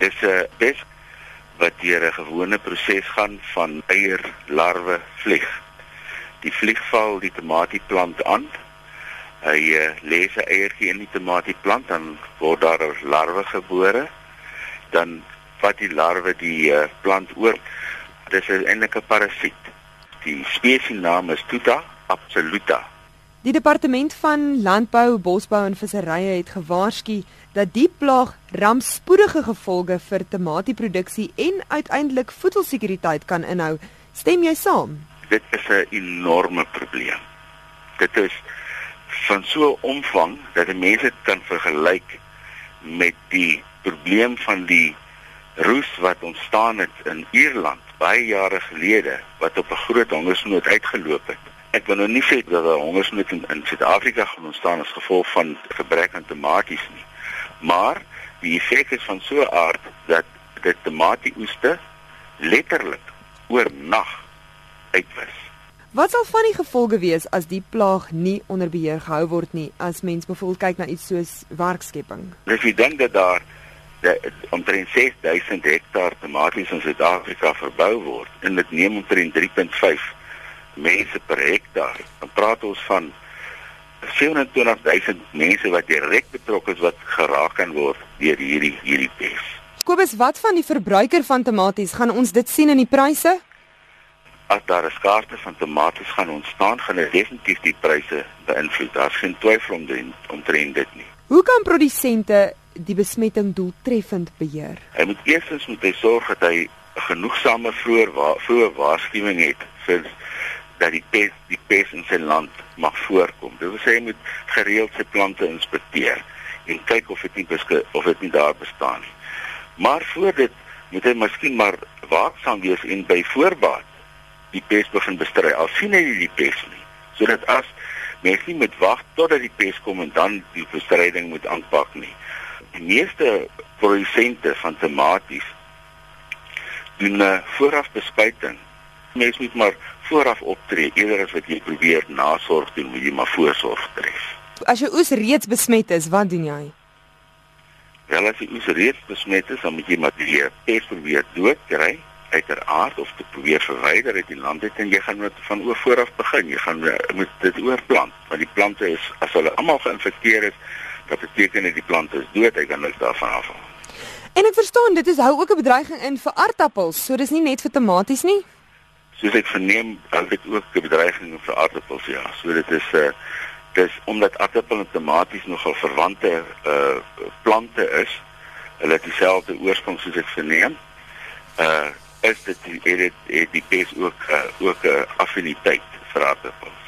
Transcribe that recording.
Dis 'n pes wat deur 'n gewone proses gaan van eier, larwe, vlieg. Die vlieg val die tomatieplant aan. Hy uh, lê sy eiertjie in die tomatieplant dan word daar 'n larwe gebore. Dan vat die larwe die uh, plant oor. Dis eintlik 'n parasiet. Die spesiesnaam is Tuta absoluta. Die departement van landbou, bosbou en visserye het gewaarsku dat die plaag rampspoedige gevolge vir tomatieproduksie en uiteindelik voedselsekuriteit kan inhou. Stem jy saam? Dit is 'n enorme probleem. Dit is van so 'n omvang dat mense kan vergelyk met die probleem van die roes wat ontstaan het in Ierland baie jare gelede wat op 'n groot hongersnood uitgeloop het. Ek wil nou nie sê dat 'n hongersnood in, in Suid-Afrika gaan ontstaan as gevolg van gebrek aan tomaties nie. Maar die effek is van so 'n aard dat dit tomatieoeste letterlik oornag uitwis. Wat sal van die gevolge wees as die plaag nie onder beheer gehou word nie as mens byvoorbeeld kyk na iets soos werkskepping? Ek dink dat daar omtrent 6000 hektaar tomaties in Suid-Afrika verbou word en dit neem omtrent 3.5 mense per hektaar. Dan praat ons van 27000 mense wat direk betrokke is wat geraak kan word deur hierdie hierdie pes. Kobus, wat van die verbruiker van tomaties? Gaan ons dit sien in die pryse? As daar 'n skaarste van tomaties gaan ontstaan, gaan dit definitief die pryse beïnvloed. Daar's geen twyfel om dit om te dit nie. Hoe kan produsente die besmetting doeltreffend beheer? Hy moet eerstens moet hy sorg dat hy genoegsame vroeë wa vroeë waarskuwing het vir dat die pes die pes in sy land mag voorkom. Dit wil sê hy moet gereeld sy plante inspekteer en kyk of dit nie beske, of dit nie daar bestaan nie. Maar voor dit moet hy miskien maar waaksaam wees en by voorbaat die pes begin bestry. Al sien hy die pes nie, sodat as mens nie moet wag totdat die pes kom en dan die bestryding moet aanpak nie. Die meeste produsente van tomaties doen 'n uh, vooraf bespuiting. Mens moet maar vooraf optree eerder as wat jy probeer nasorg doen, moet jy maar voorsorg tref. As jou oes reeds besmet is, wat doen jy? Wel as jy oes reeds besmet is, dan moet jy maar die pes probeer doodkry uiteraard of te probeer verwyder uit die land uit en jy gaan met van oor vooraf begin. Jy gaan eh, moet dit oorplant want die plante is as hulle almal geïnfekteer is, dat beteken dit die plante is dood, hy kan niks daarvan afhaal. En ek verstaan dit is hou ook 'n bedreiging in vir aardappels, so dis nie net vir tomaties nie soos ek verneem, al dit ook 'n bedreiging vir aardappels ja. So dit is 'n uh, eh, dis omdat aardappel en tomaties nogal verwante uh plante is. Hulle het dieselfde oorsprong soos ek verneem. Uh is dit het, het die pes ook uh, ook 'n affiniteit vir aardappels.